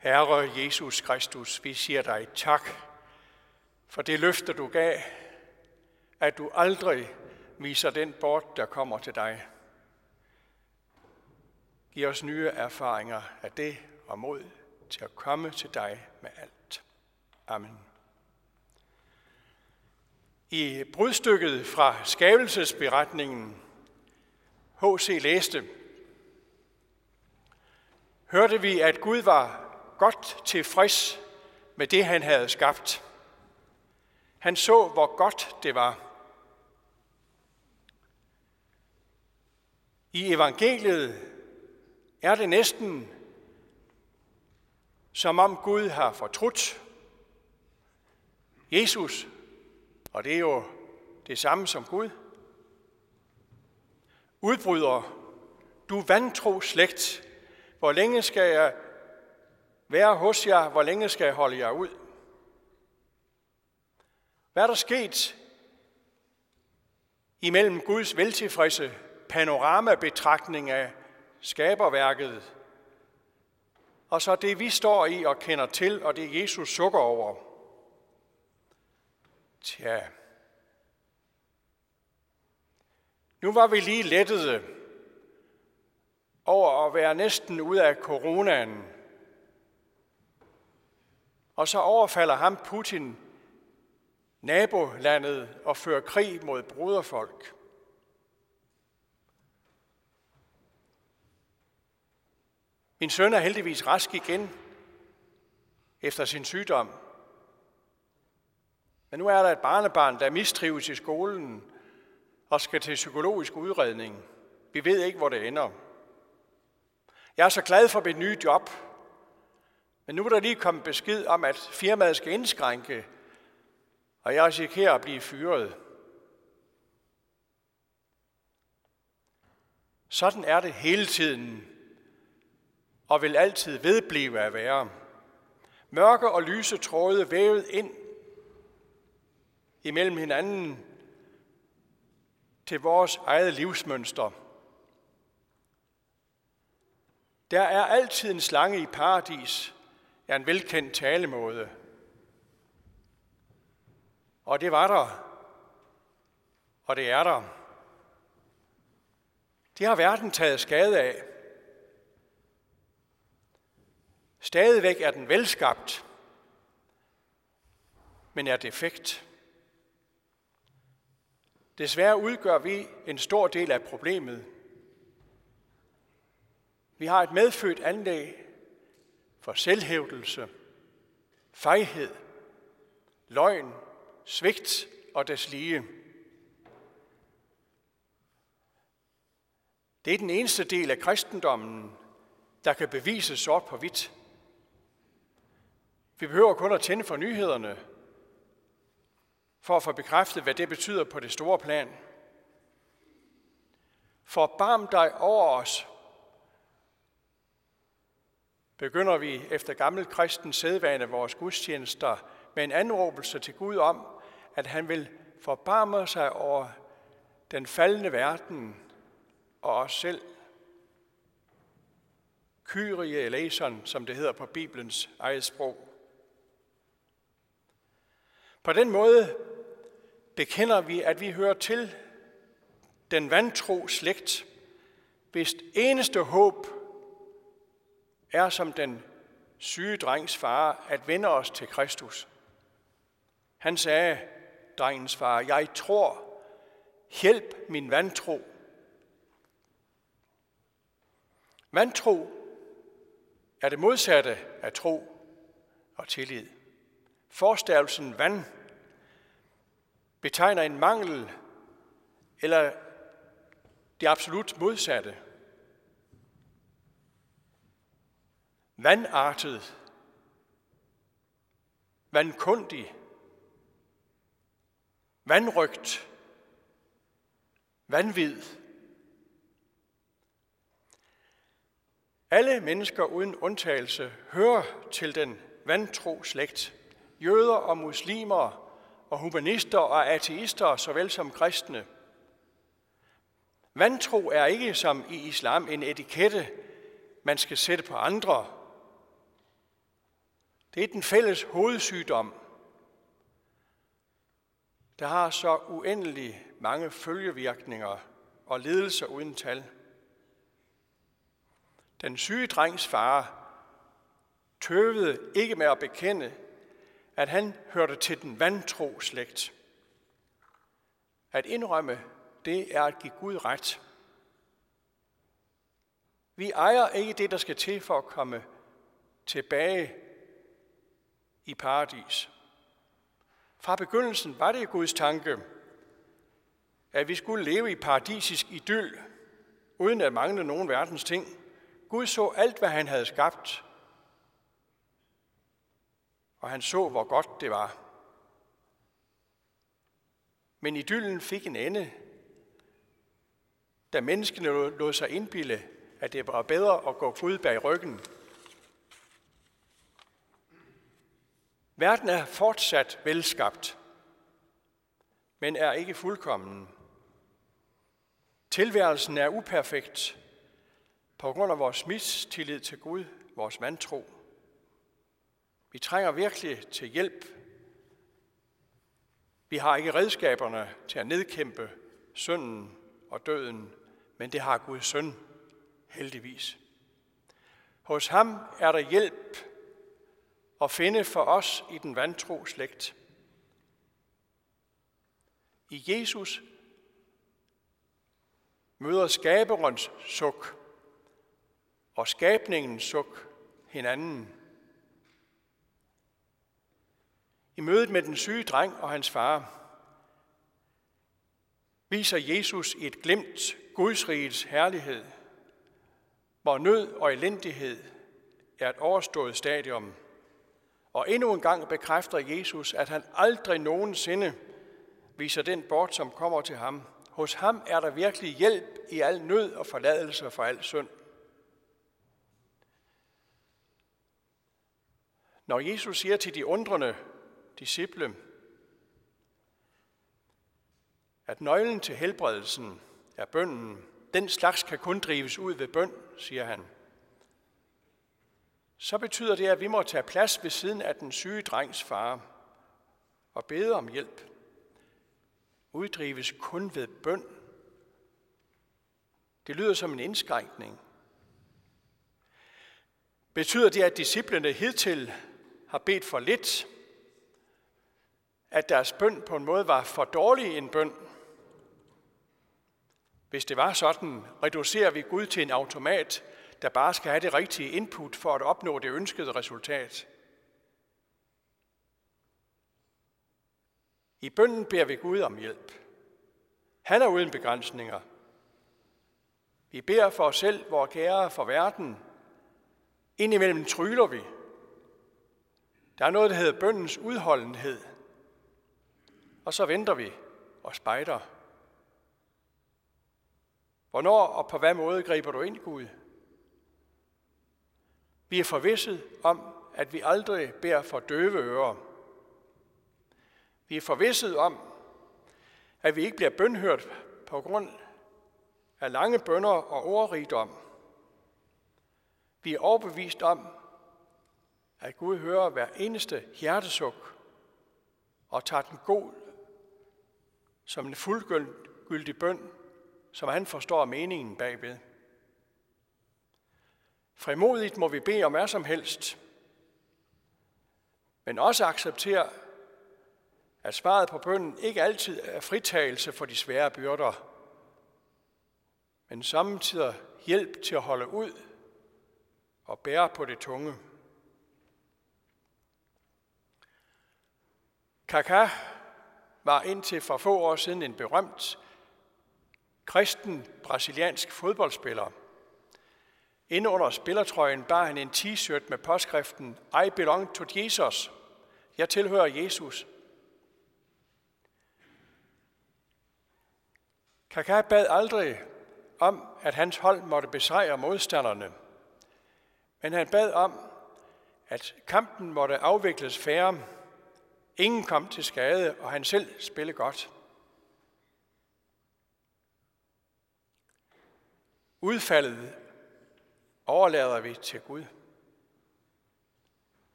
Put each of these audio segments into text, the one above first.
Herre Jesus Kristus, vi siger dig tak for det løfte, du gav, at du aldrig viser den bort, der kommer til dig. Giv os nye erfaringer af det og mod til at komme til dig med alt. Amen. I brudstykket fra skabelsesberetningen, H.C. læste, hørte vi, at Gud var godt tilfreds med det, han havde skabt. Han så, hvor godt det var. I evangeliet er det næsten som om Gud har fortrudt Jesus, og det er jo det samme som Gud, udbryder, du vantro slægt, hvor længe skal jeg være hos jer, hvor længe skal jeg holde jer ud? Hvad er der sket imellem Guds veltilfredse panoramabetragtning af skaberværket, og så det, vi står i og kender til, og det Jesus sukker over? Tja, nu var vi lige lettede over at være næsten ud af coronaen. Og så overfalder ham Putin nabolandet og fører krig mod broderfolk. Min søn er heldigvis rask igen efter sin sygdom. Men nu er der et barnebarn, der mistrives i skolen og skal til psykologisk udredning. Vi ved ikke, hvor det ender. Jeg er så glad for mit nye job, men nu er der lige kommet besked om, at firmaet skal indskrænke, og jeg risikerer at blive fyret. Sådan er det hele tiden, og vil altid vedblive at være. Mørke og lyse tråde vævet ind imellem hinanden til vores eget livsmønster. Der er altid en slange i paradis, er en velkendt talemåde. Og det var der, og det er der. Det har verden taget skade af. Stadigvæk er den velskabt, men er defekt. Desværre udgør vi en stor del af problemet. Vi har et medfødt anlæg for selvhævdelse, fejhed, løgn, svigt og deslige. Det er den eneste del af kristendommen, der kan bevises sort på hvidt. Vi behøver kun at tænde for nyhederne, for at få bekræftet, hvad det betyder på det store plan. Forbarm dig over os, begynder vi efter gammel kristen sædvane vores gudstjenester med en anråbelse til Gud om, at han vil forbarme sig over den faldende verden og os selv. Kyrie eleison, som det hedder på Bibelens eget sprog. På den måde bekender vi, at vi hører til den vantro slægt, hvis eneste håb er som den syge drengs far at vende os til Kristus. Han sagde, drengens far, jeg tror, hjælp min vantro. Vantro er det modsatte af tro og tillid. Forstavelsen vand betegner en mangel eller det absolut modsatte. Vandartet, vandkundig, vandrygt, vanvid. Alle mennesker uden undtagelse hører til den vantro slægt. Jøder og muslimer og humanister og ateister, såvel som kristne. Vantro er ikke som i islam en etikette, man skal sætte på andre. Det er den fælles hovedsygdom, der har så uendelig mange følgevirkninger og ledelser uden tal. Den syge drengs far tøvede ikke med at bekende, at han hørte til den vantro slægt. At indrømme, det er at give Gud ret. Vi ejer ikke det, der skal til for at komme tilbage i paradis. Fra begyndelsen var det Guds tanke, at vi skulle leve i paradisisk idyll, uden at mangle nogen verdens ting. Gud så alt, hvad han havde skabt, og han så, hvor godt det var. Men idyllen fik en ende, da menneskene lod sig indbille, at det var bedre at gå Gud bag ryggen. Verden er fortsat velskabt, men er ikke fuldkommen. Tilværelsen er uperfekt på grund af vores mistillid til Gud, vores vantro. Vi trænger virkelig til hjælp. Vi har ikke redskaberne til at nedkæmpe synden og døden, men det har Guds søn heldigvis. Hos ham er der hjælp at finde for os i den vantro slægt. I Jesus møder skaberens suk og skabningens suk hinanden. I mødet med den syge dreng og hans far viser Jesus i et glimt Guds rigets herlighed, hvor nød og elendighed er et overstået stadium. Og endnu en gang bekræfter Jesus, at han aldrig nogensinde viser den bort, som kommer til ham. Hos ham er der virkelig hjælp i al nød og forladelse for al synd. Når Jesus siger til de undrende disciple, at nøglen til helbredelsen er bønden, den slags kan kun drives ud ved bøn, siger han. Så betyder det, at vi må tage plads ved siden af den syge drengs far og bede om hjælp. Uddrives kun ved bøn. Det lyder som en indskrænkning. Betyder det, at disciplene hidtil har bedt for lidt, at deres bøn på en måde var for dårlig en bøn. Hvis det var sådan, reducerer vi Gud til en automat, der bare skal have det rigtige input for at opnå det ønskede resultat. I bønden beder vi Gud om hjælp. Han er uden begrænsninger. Vi beder for os selv, vores kære for verden. Indimellem tryller vi. Der er noget, der hedder bøndens udholdenhed. Og så venter vi og spejder. Hvornår og på hvad måde griber du ind, Gud? Vi er forvisset om, at vi aldrig beder for døve ører. Vi er forvisset om, at vi ikke bliver bønhørt på grund af lange bønder og ordrigdom. Vi er overbevist om, at Gud hører hver eneste hjertesuk og tager den god som en fuldgyldig bøn, som han forstår meningen bagved. Frimodigt må vi bede om hvad som helst, men også acceptere, at svaret på bønden ikke altid er fritagelse for de svære byrder, men samtidig hjælp til at holde ud og bære på det tunge. Kaka var indtil for få år siden en berømt kristen brasiliansk fodboldspiller. Inde under spillertrøjen bar han en t-shirt med påskriften I belong to Jesus. Jeg tilhører Jesus. Kaka bad aldrig om, at hans hold måtte besejre modstanderne, men han bad om, at kampen måtte afvikles færre Ingen kom til skade, og han selv spillede godt. Udfaldet overlader vi til Gud.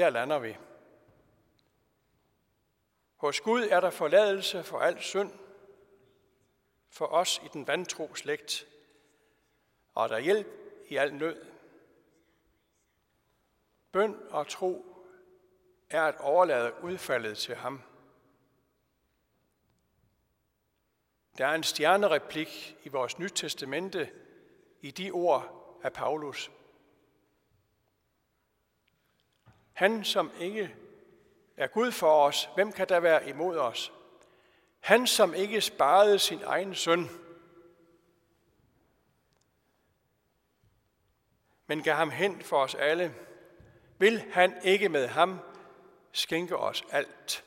der lander vi. Hos Gud er der forladelse for al synd, for os i den vantro slægt, og der hjælp i al nød. Bøn og tro er at overlade udfaldet til ham. Der er en stjernereplik i vores Nyt Testamente i de ord af Paulus. Han, som ikke er Gud for os, hvem kan der være imod os? Han, som ikke sparede sin egen søn, men gav ham hen for os alle, vil han ikke med ham skænke os alt?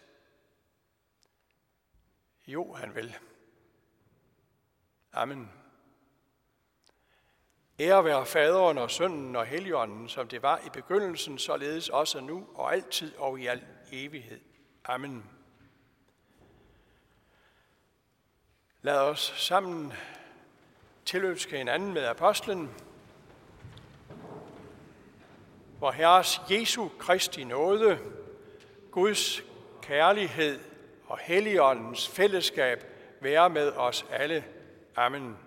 Jo, han vil. Amen. Ære være faderen og sønnen og helligånden, som det var i begyndelsen, således også nu og altid og i al evighed. Amen. Lad os sammen tilønske hinanden med apostlen, hvor Herres Jesu Kristi nåde, Guds kærlighed og Helligåndens fællesskab være med os alle. Amen.